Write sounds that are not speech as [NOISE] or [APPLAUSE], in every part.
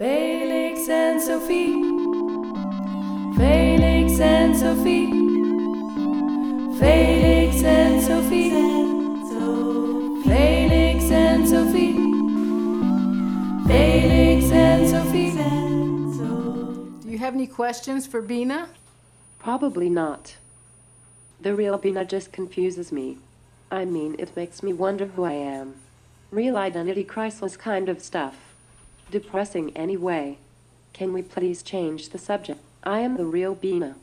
Felix and Sophie. Felix and Sophie. Felix and Sophie. Felix and Sophie. Felix en Sophie. Do you have any questions for Bina? Probably not. The real Bina just confuses me. I mean, it makes me wonder who I am. Real identity crisis kind of stuff. Depressing anyway. Can we please change the subject? I am the real Bina.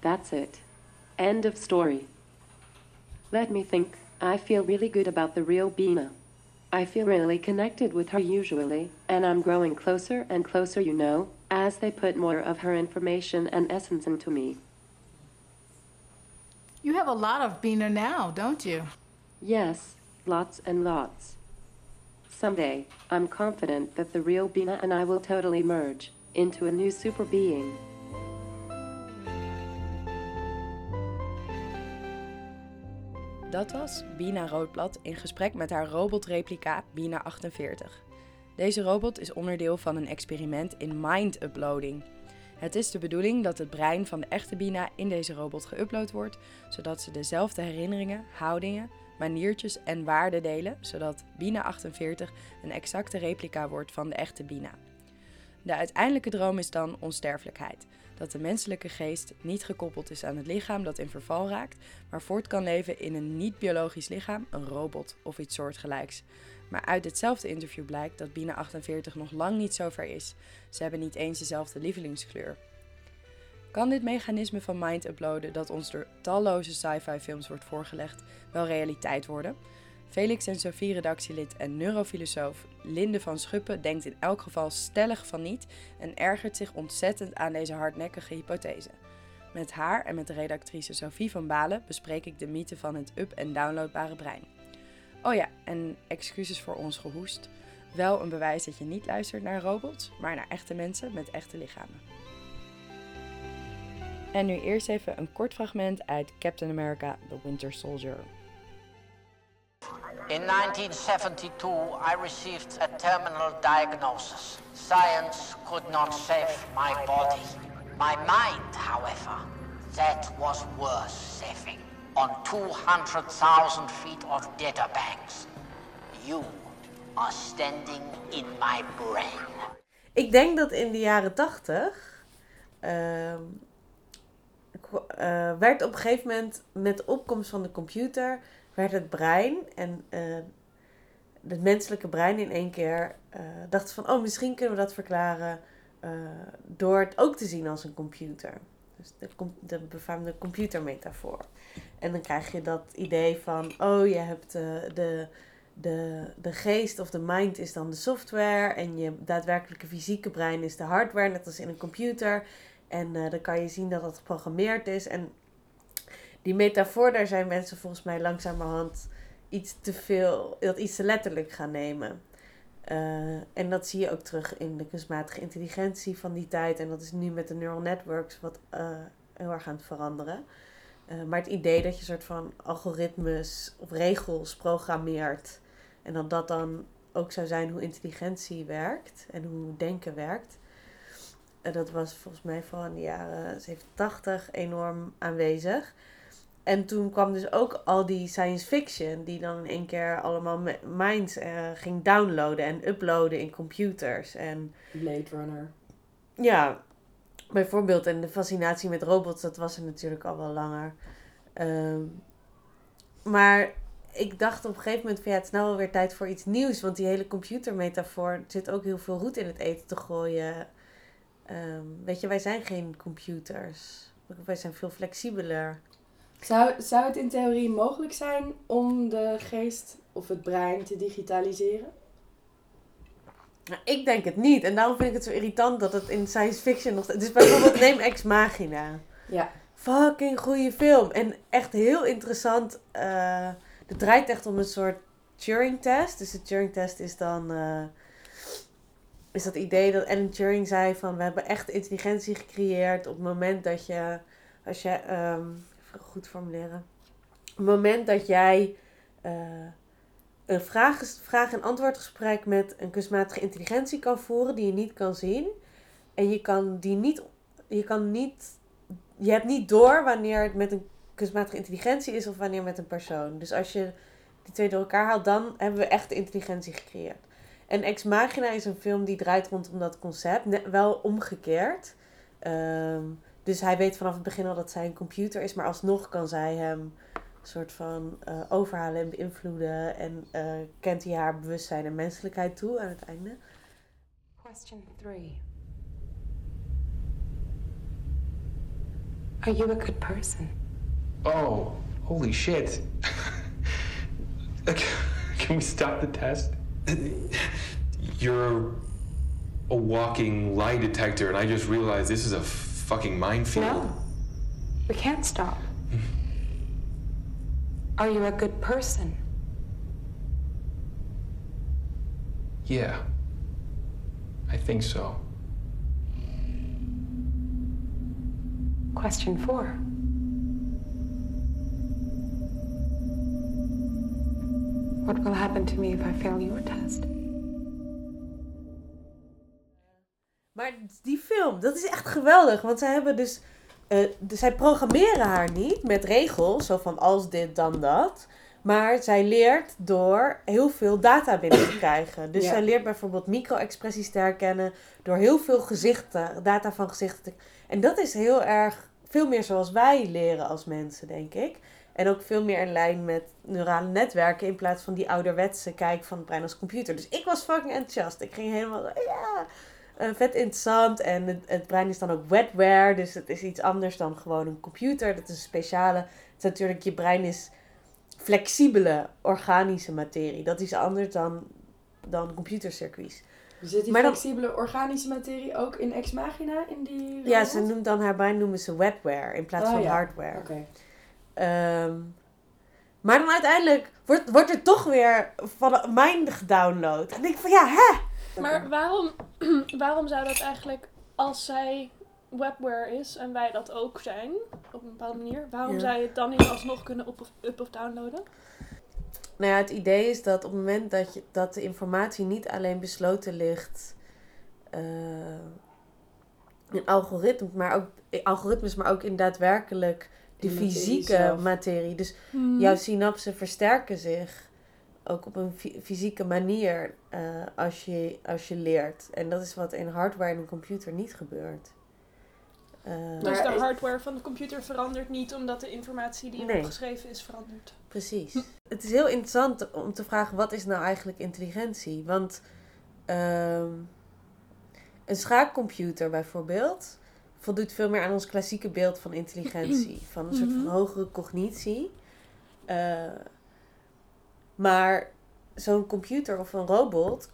That's it. End of story. Let me think. I feel really good about the real Bina. I feel really connected with her usually, and I'm growing closer and closer, you know, as they put more of her information and essence into me. You have a lot of Bina now, don't you? Yes, lots and lots. Someday, I'm confident that the real Bina and I will totally merge into a new super being. Dat was Bina Roodblad in gesprek met haar robotreplica Bina 48. Deze robot is onderdeel van een experiment in mind uploading. Het is de bedoeling dat het brein van de echte Bina in deze robot geüpload wordt, zodat ze dezelfde herinneringen, houdingen, maniertjes en waarden delen, zodat Bina 48 een exacte replica wordt van de echte Bina. De uiteindelijke droom is dan onsterfelijkheid. Dat de menselijke geest niet gekoppeld is aan het lichaam dat in verval raakt, maar voort kan leven in een niet-biologisch lichaam, een robot of iets soortgelijks. Maar uit hetzelfde interview blijkt dat Bina 48 nog lang niet zo ver is. Ze hebben niet eens dezelfde lievelingskleur. Kan dit mechanisme van mind uploaden dat ons door talloze sci-fi films wordt voorgelegd wel realiteit worden? Felix en Sophie redactielid en neurofilosoof Linde van Schuppen denkt in elk geval stellig van niet en ergert zich ontzettend aan deze hardnekkige hypothese. Met haar en met de redactrice Sophie van Balen bespreek ik de mythe van het up- en downloadbare brein. Oh ja, en excuses voor ons gehoest. Wel een bewijs dat je niet luistert naar robots, maar naar echte mensen met echte lichamen. En nu eerst even een kort fragment uit Captain America: The Winter Soldier. In 1972, I received a terminal diagnosis. Science could not save my body. My mind, however, that was worth saving. On 200,000 feet of databanks, you are standing in my brain. Ik denk dat in de jaren tachtig ehm, eh, werd op een gegeven moment met de opkomst van de computer werd het brein en eh, het menselijke brein in één keer eh dacht van oh misschien kunnen we dat verklaren door het ook te zien als een computer. Dus de, de befaamde computermetafoor. En dan krijg je dat idee van oh je hebt de de, de geest of de mind is dan de software en je daadwerkelijke fysieke brein is de hardware, net als in een computer. En eh, dan kan je zien dat het geprogrammeerd is. En die metafoor, daar zijn mensen volgens mij langzamerhand iets te veel, dat iets te letterlijk gaan nemen. Eh, en dat zie je ook terug in de kunstmatige intelligentie van die tijd. En dat is nu met de neural networks wat eh, heel erg aan het veranderen. Maar het idee dat je een soort van algoritmes of regels programmeert. En dat dat dan ook zou zijn hoe intelligentie werkt en hoe denken werkt. Eh, dat was volgens mij vooral in de jaren 87 enorm aanwezig. En toen kwam dus ook al die science fiction, die dan in één keer allemaal minds eh, ging downloaden en uploaden in computers. En Blade Runner. ja, bijvoorbeeld, en de fascinatie met robots, dat was er natuurlijk al wel langer. Ehm, maar ik dacht op een gegeven moment van ja, het is nou wel weer tijd voor iets nieuws. Want die hele computermetafoor er zit ook heel veel roet in het eten te gooien. Ehm, weet je, wij zijn geen computers. Wij zijn veel flexibeler. Zou, zou het in theorie mogelijk zijn om de geest of het brein te digitaliseren? Nou, ik denk het niet. En daarom vind ik het zo irritant dat het in science fiction nog... Dus bijvoorbeeld [LAUGHS] neem Ex Machina. Ja. fucking goede film. En echt heel interessant. eh het draait echt om een soort Turing-test. Dus de Turing-test is dan... eh, is dat idee dat Alan Turing zei van... We hebben echt intelligentie gecreëerd op het moment dat je... Als je... ehm, even goed formuleren. Op het moment dat jij... eh, een vraag, vraag- en antwoordgesprek met een kunstmatige intelligentie kan voeren die je niet kan zien. En je kan die niet, je kan niet, je hebt niet door wanneer het met een kunstmatige intelligentie is of wanneer met een persoon. Dus als je die twee door elkaar haalt, dan hebben we echt intelligentie gecreëerd. En Ex Machina is een film die draait rondom dat concept, net wel omgekeerd. Ehm, dus hij weet vanaf het begin al dat zij een computer is, maar alsnog kan zij hem een soort van eh, overhalen en beïnvloeden. En eh, kent hij haar bewustzijn en menselijkheid toe aan het einde. Question three. Are you a good person? Oh, holy shit. [LAUGHS] [LAUGHS] Can we stop the test? You're a walking lie detector, and I just realized this is a fucking minefield. No. We can't stop. Hmm. Are you a good person? Yeah. I think so. Question four. What will happen to me if I fail your test? Maar die film, dat is echt geweldig. Want zij hebben dus. eh, dus zij programmeren haar niet met regels, zo van als dit, dan dat. Maar zij leert door heel veel data binnen te krijgen. Dus Ja. zij leert bijvoorbeeld micro-expressies te herkennen. Door heel veel gezichten, data van gezichten te. En dat is heel erg, veel meer zoals wij leren als mensen, denk ik. En ook veel meer in lijn met neurale netwerken in plaats van die ouderwetse kijk van het brein als computer. Dus ik was fucking enthousiast. Ik ging helemaal, ja, eh, vet interessant. En het, het brein is dan ook wetware, dus het is iets anders dan gewoon een computer. Dat is een speciale, het is natuurlijk, je brein is flexibele organische materie. Dat is anders dan, dan computercircuits. Zit die Maar dan- flexibele organische materie ook in Ex Machina in die Ja, ze noemt dan haar brein noemen ze wetware in plaats Oh, van ja. hardware. Oké. Ehm, maar dan uiteindelijk wordt, wordt er toch weer van mijn gedownload. En ik van ja, hè? Maar waarom, [CLEARS THROAT] waarom zou dat eigenlijk, als zij webware is en wij dat ook zijn, op een bepaalde manier, waarom Ja. zou je het dan niet alsnog kunnen op of, up of downloaden? Nou ja, het idee is dat op het moment dat, je, dat de informatie niet alleen besloten ligt eh, in algoritmes, maar ook, in algoritmes, maar ook in daadwerkelijk de fysieke materie. Dus Hmm. jouw synapsen versterken zich ook op een fy- fysieke manier eh, als, je, als je leert. En dat is wat in hardware en een computer niet gebeurt. Eh, Dus de hardware van de computer verandert niet omdat de informatie die Nee. erop geschreven is verandert. Precies. Het is heel interessant om te vragen, wat is nou eigenlijk intelligentie? Want ehm, een schaakcomputer bijvoorbeeld voldoet veel meer aan ons klassieke beeld van intelligentie. [CLEARS THROAT] Van een soort van Mhm. hogere cognitie. Eh, maar zo'n computer of een robot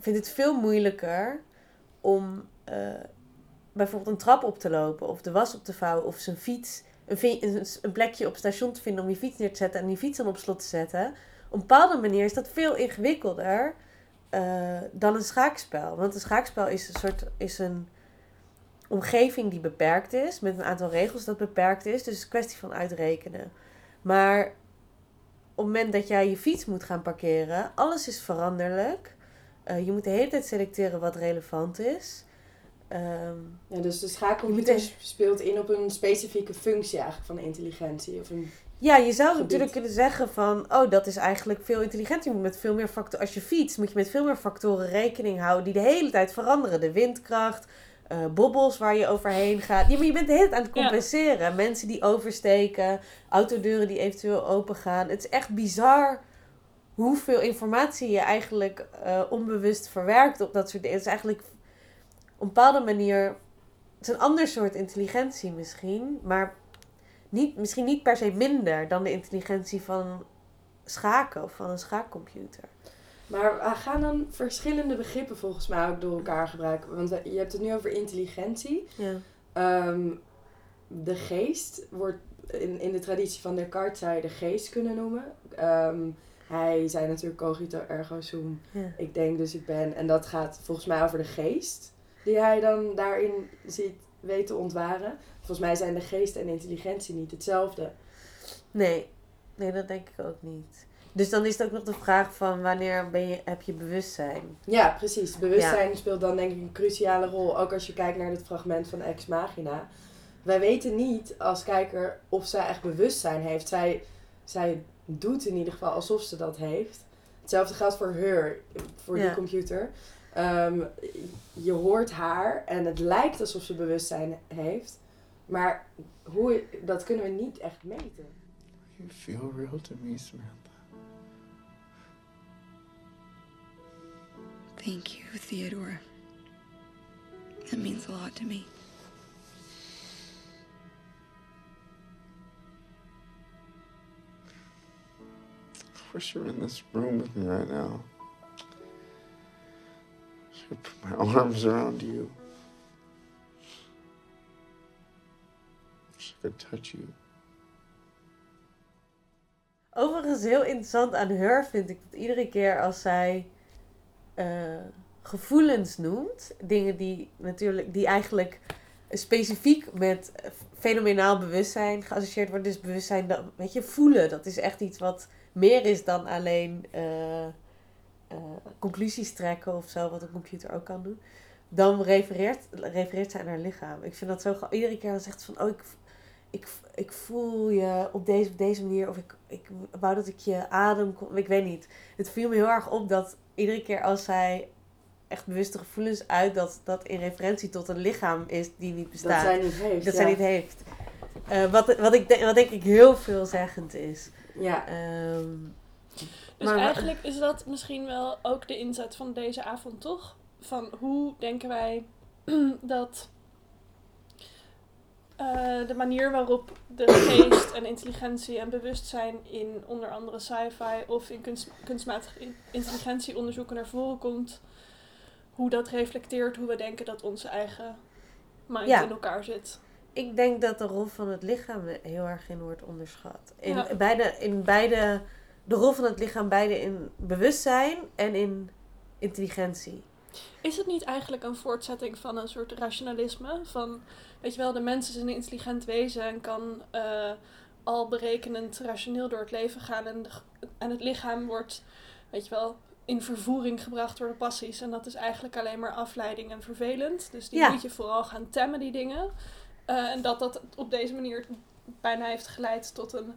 vindt het veel moeilijker om eh, bijvoorbeeld een trap op te lopen of de was op te vouwen of zijn fiets een, een plekje op het station te vinden om je fiets neer te zetten en die fiets dan op slot te zetten. Op een bepaalde manier is dat veel ingewikkelder eh, dan een schaakspel. Want een schaakspel is een soort is een omgeving die beperkt is, met een aantal regels dat beperkt is. Dus het is een kwestie van uitrekenen. Maar op het moment dat jij je fiets moet gaan parkeren, alles is veranderlijk. Eh, je moet de hele tijd selecteren wat relevant is. Ehm, Ja, dus de Je moet speelt in op een specifieke functie eigenlijk van intelligentie. Of een... Ja, je zou gebied. natuurlijk kunnen zeggen van, oh, dat is eigenlijk veel intelligenter. Je moet met veel meer factoren, als je fietst, moet je met veel meer factoren rekening houden die de hele tijd veranderen. De windkracht, eh, bobbels waar je overheen gaat. Ja, maar je bent de hele tijd aan het Ja. compenseren. Mensen die oversteken, autodeuren die eventueel open gaan. Het is echt bizar hoeveel informatie je eigenlijk eh, onbewust verwerkt op dat soort dingen. Het is eigenlijk op een bepaalde manier, het is een ander soort intelligentie misschien, maar niet, misschien niet per se minder dan de intelligentie van schaken of van een schaakcomputer. Maar we gaan dan verschillende begrippen volgens mij ook door elkaar gebruiken. Want je hebt het nu over intelligentie. Ja. Ehm, de geest wordt in, in de traditie van Descartes zou je de geest kunnen noemen. Ehm, hij zei natuurlijk cogito ergo sum. Ja. Ik denk dus ik ben. En dat gaat volgens mij over de geest. Die hij dan daarin ziet weet te ontwaren. Volgens mij zijn de geest en intelligentie niet hetzelfde. Nee, nee, dat denk ik ook niet. Dus dan is het ook nog de vraag van wanneer ben je, heb je bewustzijn? Ja, precies. Bewustzijn speelt dan denk ik een cruciale rol. Ook als je kijkt naar het fragment van Ex Machina. Wij weten niet als kijker of zij echt bewustzijn heeft. Zij, zij doet in ieder geval alsof ze dat heeft. Hetzelfde geldt voor haar, voor die Ja. computer. Ehm, je hoort haar en het lijkt alsof ze bewustzijn heeft. Maar hoe, dat kunnen we niet echt meten. You feel real to me, Samantha. Thank you, Theodore. That means a lot to me. I wish you were in this room with me right now. I could put my [LAUGHS] arms around you. Wish I could touch you. Overigens heel interessant aan haar vind ik dat iedere keer als zij eh, gevoelens noemt, dingen die natuurlijk, die eigenlijk specifiek met fenomenaal bewustzijn geassocieerd worden. Dus bewustzijn, dat, weet je, voelen, dat is echt iets wat meer is dan alleen eh, eh, conclusies trekken of zo, wat een computer ook kan doen. Dan refereert, refereert zij aan haar lichaam. Ik vind dat zo, iedere keer dan zegt ze van, oh, ik, ik, ik voel je op deze, op deze manier. Of ik, ik wou dat ik je adem kon. Ik weet niet. Het viel me heel erg op dat iedere keer als zij echt bewuste gevoelens uit, dat dat in referentie tot een lichaam is die niet bestaat. Dat zij niet heeft. Dat ja. zij niet heeft. Eh, wat, wat, ik denk, wat denk ik heel veelzeggend is. Ja. Ehm, Dus maar- eigenlijk is dat misschien wel ook de inzet van deze avond, toch? Van hoe denken wij [CLEARS THROAT] dat eh, de manier waarop de geest en intelligentie en bewustzijn in onder andere sci-fi of in kunst, kunstmatige in- intelligentieonderzoeken naar voren komt, hoe dat reflecteert hoe we denken dat onze eigen mind Ja. in elkaar zit. Ik denk dat de rol van het lichaam heel erg in wordt onderschat. In, Ja. beide, in beide, de rol van het lichaam beide in bewustzijn en in intelligentie. Is het niet eigenlijk een voortzetting van een soort rationalisme? Van, weet je wel, de mens is een intelligent wezen en kan eh, al berekenend rationeel door het leven gaan. En, de en het lichaam wordt, weet je wel, in vervoering gebracht door de passies. En dat is eigenlijk alleen maar afleiding en vervelend. Dus die Ja. moet je vooral gaan temmen, die dingen. Eh, en dat dat op deze manier bijna heeft geleid tot een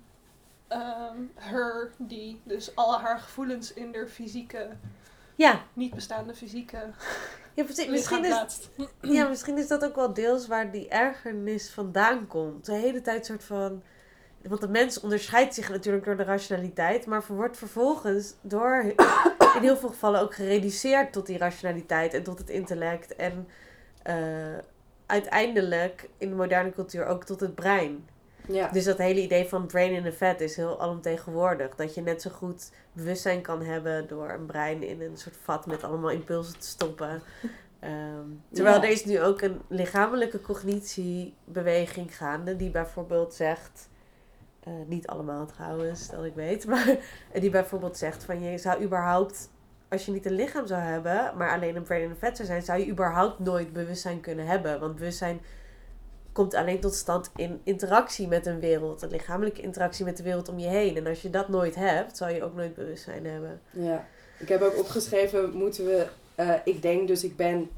ehm her die dus alle haar gevoelens in de fysieke, Ja, niet bestaande fysieke ja precies. Misschien is, [CLEARS THROAT] ja, misschien is dat ook wel deels waar die ergernis vandaan komt. De hele tijd soort van... Want de mens onderscheidt zich natuurlijk door de rationaliteit, maar wordt vervolgens door [COUGHS] in heel veel gevallen ook gereduceerd tot die rationaliteit en tot het intellect. En eh, uiteindelijk in de moderne cultuur ook tot het brein. Ja. Dus dat hele idee van brain in a vat is heel alomtegenwoordig. Dat je net zo goed bewustzijn kan hebben door een brein in een soort vat met allemaal impulsen te stoppen. [LAUGHS] Ehm, terwijl Ja. er is nu ook een lichamelijke cognitiebeweging gaande die bijvoorbeeld zegt, eh, niet allemaal trouwens, dat ik weet, [LAUGHS] maar die bijvoorbeeld zegt van je zou überhaupt, als je niet een lichaam zou hebben, maar alleen een brain in a vat zou zijn, zou je überhaupt nooit bewustzijn kunnen hebben. Want bewustzijn komt alleen tot stand in interactie met een wereld. Een lichamelijke interactie met de wereld om je heen. En als je dat nooit hebt, zal je ook nooit bewustzijn hebben. Ja, ik heb ook opgeschreven, moeten we, eh, ik denk dus ik ben,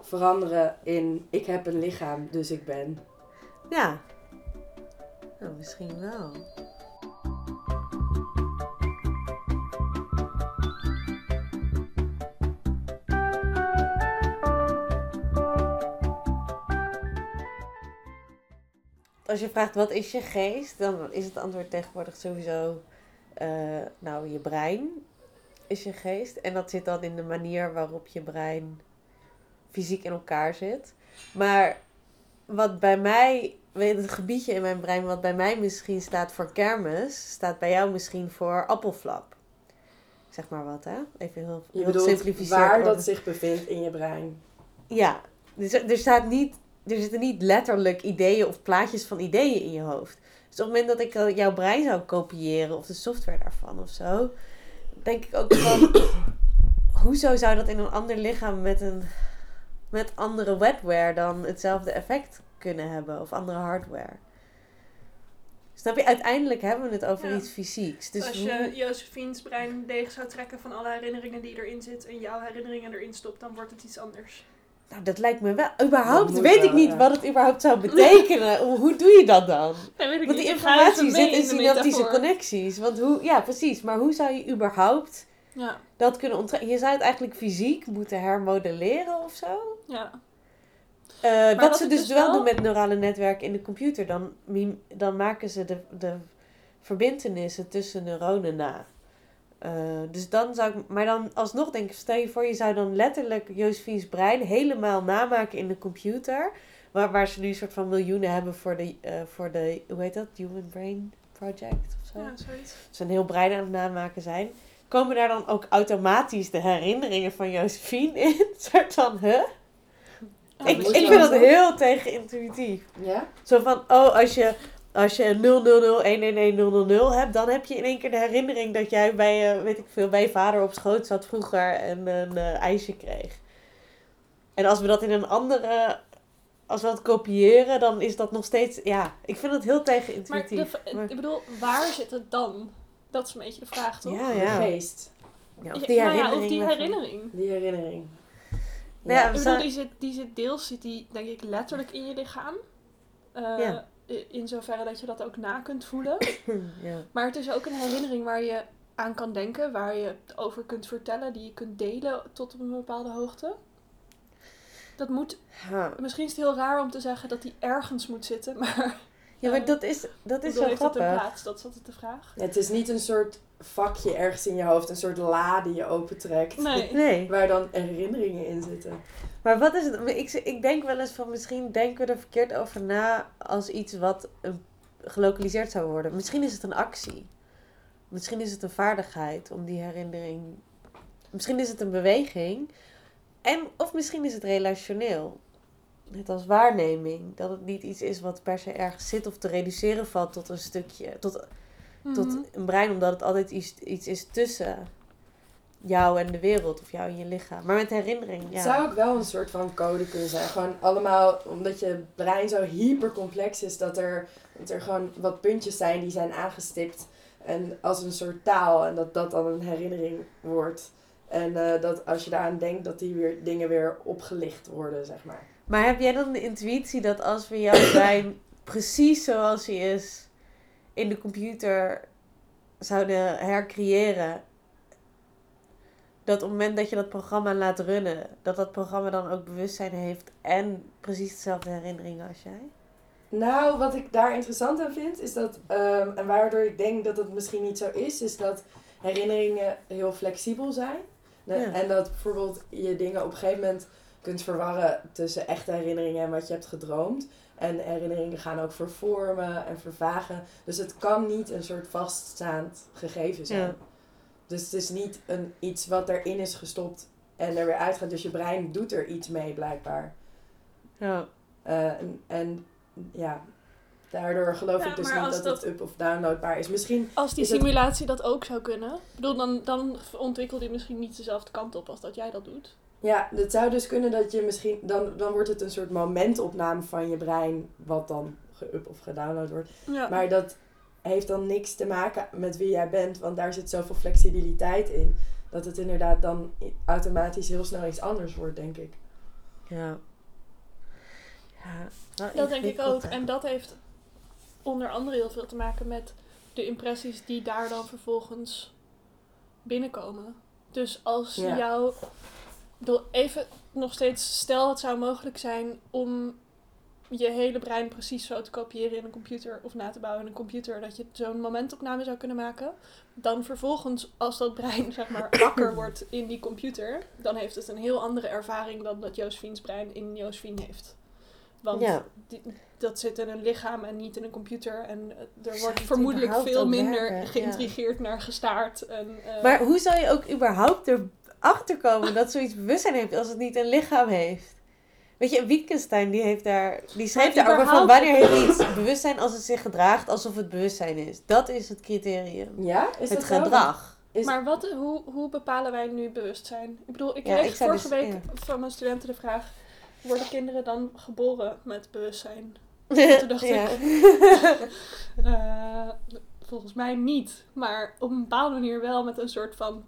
veranderen in, ik heb een lichaam, dus ik ben. Ja. Nou, misschien wel. Als je vraagt wat is je geest, dan is het antwoord tegenwoordig sowieso, eh, nou, je brein is je geest. En dat zit dan in de manier waarop je brein fysiek in elkaar zit. Maar wat bij mij, weet het gebiedje in mijn brein, wat bij mij misschien staat voor kermis, staat bij jou misschien voor appelflap. Zeg maar wat, hè? Even heel, Je heel bedoelt gesimplificeerd waar worden. dat zich bevindt in je brein. Ja, dus er staat niet, er zitten niet letterlijk ideeën of plaatjes van ideeën in je hoofd. Dus op het moment dat ik eh, jouw brein zou kopiëren of de software daarvan of zo, denk ik ook van, [COUGHS] hoezo zou dat in een ander lichaam met een met andere wetware dan hetzelfde effect kunnen hebben of andere hardware? Snap je? Uiteindelijk hebben we het over Ja. iets fysieks. Dus Als je Josephine's brein leeg zou trekken van alle herinneringen die erin zitten en jouw herinneringen erin stopt, dan wordt het iets anders. Nou, dat lijkt me wel. Überhaupt weet ik niet ja. wat het überhaupt zou betekenen. [LAUGHS] Hoe- doe je dat dan? Nee, weet ik Want die informatie zit in synaptische connecties. Want hoe, ja, precies. Maar hoe zou je überhaupt Ja, dat kunnen onttrekken? Je zou het eigenlijk fysiek moeten hermodelleren of zo. ja. Eh, wat wat ze dus dus wel doen met neurale netwerken in de computer, dan, dan maken ze de, de verbindenissen tussen neuronen na. Eh, dus dan zou ik, maar dan alsnog denk ik, stel je voor, je zou dan letterlijk Josephine's brein helemaal namaken in de computer. Waar, waar ze nu een soort van miljoenen hebben voor de, eh, voor de, hoe heet dat? Human Brain Project of zo. ja, zoiets. Ze een heel brein aan het namaken zijn. Komen daar dan ook automatisch de herinneringen van Josephine in? [LAUGHS] Een soort van, huh? Ja, Ik, ik vind dat heel tegenintuïtief. Ja? Zo van, oh, als je, als je 000111000 hebt, dan heb je in één keer de herinnering dat jij bij, eh, weet ik veel, bij je vader op schoot zat vroeger en een eh, ijsje kreeg. En als we dat in een andere, als we dat kopiëren, dan is dat nog steeds, ja, ik vind het heel Maar tegenintuïtief. de, Maar- ik bedoel, waar zit het dan? Dat is een beetje de vraag, toch? ja, De ja. geest. ja. Of Ja, die nou ja, herinnering. of die herinnering. Die herinnering. Nou ja, Ik we bedoel, zijn- die zit, die zit deels zit die, denk ik, letterlijk in je lichaam. Eh, Ja. I- In zoverre dat je dat ook na kunt voelen. [COUGHS] ja. Maar het is ook een herinnering waar je aan kan denken, waar je het over kunt vertellen, die je kunt delen tot op een bepaalde hoogte. Dat moet, Ja. misschien is het heel raar om te zeggen dat die ergens moet zitten, [LAUGHS] maar Ja, maar dat is, dat is zo heeft het een grappig. plaats? Dat is altijd de vraag. Het is niet een soort vakje ergens in je hoofd, een soort la die je opentrekt. Nee. [LAUGHS] Nee. Waar dan herinneringen in zitten. Maar wat is het? Ik, ik denk wel eens van misschien denken we er verkeerd over na als iets wat gelokaliseerd zou worden. Misschien is het een actie. Misschien is het een vaardigheid om die herinnering. Misschien is het een beweging. En, of misschien is het relationeel. Net als waarneming. Dat het niet iets is wat per se ergens zit of te reduceren valt tot een stukje. Tot, tot Mhm. een brein, omdat het altijd iets, iets is tussen jou en de wereld of jou en je lichaam. Maar met herinnering, ja. Het zou ook wel een soort van code kunnen zijn. Gewoon allemaal, omdat je brein zo hypercomplex is, dat er, dat er gewoon wat puntjes zijn die zijn aangestipt. En als een soort taal. En dat dat dan een herinnering wordt. En eh, dat als je daaraan denkt, dat die weer, dingen weer opgelicht worden, zeg maar. Maar heb jij dan de intuïtie dat als we jouw brein [COUGHS] precies zoals hij is in de computer zouden hercreëren, dat op het moment dat je dat programma laat runnen, dat dat programma dan ook bewustzijn heeft en precies dezelfde herinneringen als jij? Nou, wat ik daar interessant aan vind, is dat, ehm, en waardoor ik denk dat het misschien niet zo is, is dat herinneringen heel flexibel zijn. Ja. En dat bijvoorbeeld je dingen op een gegeven moment kunt verwarren tussen echte herinneringen en wat je hebt gedroomd. En herinneringen gaan ook vervormen en vervagen. Dus het kan niet een soort vaststaand gegeven zijn. Ja. Dus het is niet een, iets wat erin is gestopt en er weer uitgaat. Dus je brein doet er iets mee blijkbaar. Ja. Eh, en, en ja, daardoor geloof Ja, ik dus niet dat, dat- het up- of downloadbaar is. Misschien Als die het- simulatie dat ook zou kunnen, ik bedoel, dan, dan ontwikkelt hij misschien niet dezelfde kant op als dat jij dat doet. Ja, het zou dus kunnen dat je misschien... Dan, dan wordt het een soort momentopname van je brein... wat dan geüp of gedownload wordt. Ja. Maar dat heeft dan niks te maken met wie jij bent... want daar zit zoveel flexibiliteit in... dat het inderdaad dan automatisch heel snel iets anders wordt, denk ik. Ja. Ja, wel Dat denk ik ook. En dat heeft onder andere heel veel te maken met de impressies die daar dan vervolgens binnenkomen. Dus als Ja. jou. Even nog steeds, stel het zou mogelijk zijn om je hele brein precies zo te kopiëren in een computer of na te bouwen in een computer, dat je zo'n momentopname zou kunnen maken. Dan vervolgens, als dat brein zeg maar [COUGHS] wakker wordt in die computer, dan heeft het een heel andere ervaring dan dat Josephine's brein in Josephine heeft. Want Ja. die- dat zit in een lichaam en niet in een computer. En eh, er wordt vermoedelijk veel ook minder werken? Ja. geïntrigeerd naar gestaard. En, eh, Maar hoe zou je ook überhaupt erachter komen dat zoiets bewustzijn heeft als het niet een lichaam heeft? Weet je, Wittgenstein die heeft daar, die schreef Maar daarover van wanneer heeft iets bewustzijn als het zich gedraagt alsof het bewustzijn is. Dat is het criterium. Ja? Is het dat gedrag. Is- Maar wat, hoe, hoe bepalen wij nu bewustzijn? Ik bedoel, ik Ja, kreeg ik vorige dus- week van mijn studenten de vraag... worden kinderen dan geboren met bewustzijn? En toen dacht ik, eh, volgens mij niet. Maar op een bepaalde manier wel met een soort van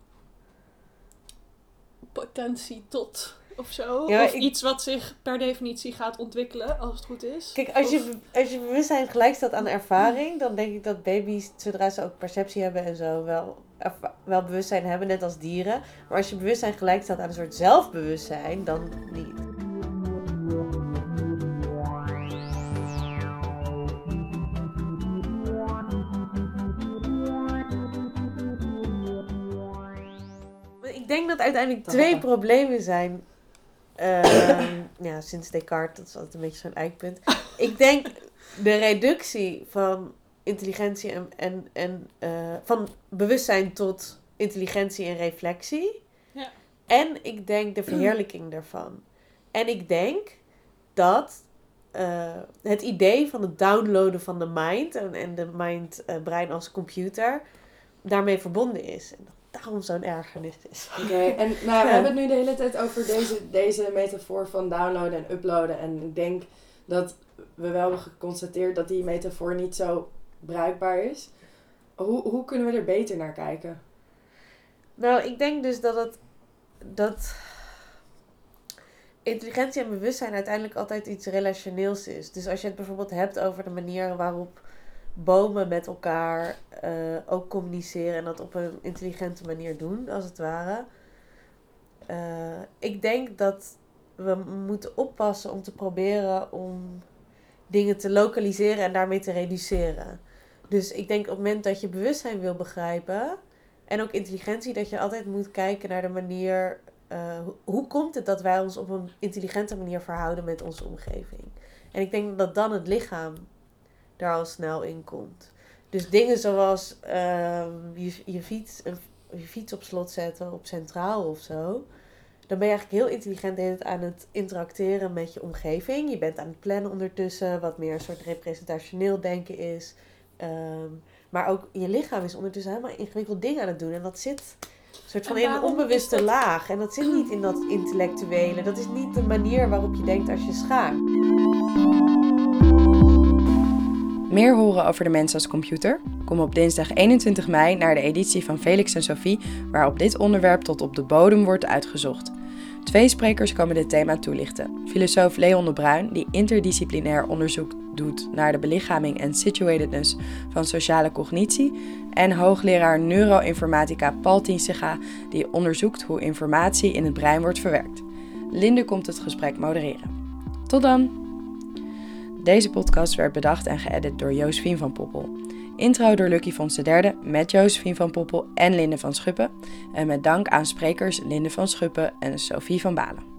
potentie tot of zo. Ja, of ik- iets wat zich per definitie gaat ontwikkelen, als het goed is. Kijk, als Of- je, als je bewustzijn gelijk staat aan ervaring, dan denk ik dat baby's, zodra ze ook perceptie hebben en zo, wel, wel bewustzijn hebben, net als dieren. Maar als je bewustzijn gelijk staat aan een soort zelfbewustzijn, dan niet. Dat uiteindelijk twee problemen zijn. Ehm, [COUGHS] ja, sinds Descartes, dat is altijd een beetje zo'n eikpunt. Ik denk de reductie van intelligentie en, en, en eh, van bewustzijn tot intelligentie en reflectie. Ja. En ik denk de verheerlijking [CLEARS THROAT] daarvan. En ik denk dat eh, het idee van het downloaden van de mind en, en de mind eh, brein als computer daarmee verbonden is. En dat daarom zo'n ergernis is. Oké, en nou, we hebben het nu de hele tijd over deze, deze metafoor van downloaden en uploaden. En ik denk dat we wel hebben geconstateerd dat die metafoor niet zo bruikbaar is. Hoe, hoe kunnen we er beter naar kijken? Nou, ik denk dus dat het. dat. intelligentie en bewustzijn uiteindelijk altijd iets relationeels is. Dus als je het bijvoorbeeld hebt over de manier waarop bomen met elkaar eh, ook communiceren en dat op een intelligente manier doen, als het ware. Eh, ik denk dat we moeten oppassen om te proberen om dingen te lokaliseren en daarmee te reduceren. Dus ik denk op het moment dat je bewustzijn wil begrijpen, en ook intelligentie, dat je altijd moet kijken naar de manier. hoe, hoe komt het dat wij ons op een intelligente manier verhouden met onze omgeving? En ik denk dat dan het lichaam daar al snel in komt. Dus dingen zoals ehm, je, je, fiets, je fiets op slot zetten, op centraal of zo. Dan ben je eigenlijk heel intelligent aan het interacteren met je omgeving. Je bent aan het plannen ondertussen, wat meer een soort representationeel denken is. Ehm, maar ook je lichaam is ondertussen helemaal ingewikkeld dingen aan het doen. En dat zit een soort van in een onbewuste dat- laag. En dat zit niet in dat intellectuele. Dat is niet de manier waarop je denkt als je schaamt. Meer horen over de mens als computer? Kom op dinsdag 21 mei naar de editie van Felix en Sophie, waarop dit onderwerp tot op de bodem wordt uitgezocht. Twee sprekers komen dit thema toelichten. Filosoof Leon de Bruin, die interdisciplinair onderzoek doet naar de belichaming en situatedness van sociale cognitie. En hoogleraar neuroinformatica Paul Tiensega, die onderzoekt hoe informatie in het brein wordt verwerkt. Linde komt het gesprek modereren. Tot dan! Deze podcast werd bedacht en geëdit door Josephine van Poppel. Intro door Lucky Fons III met Josephine van Poppel en Linde van Schuppen. En met dank aan sprekers Linde van Schuppen en Sophie van Balen.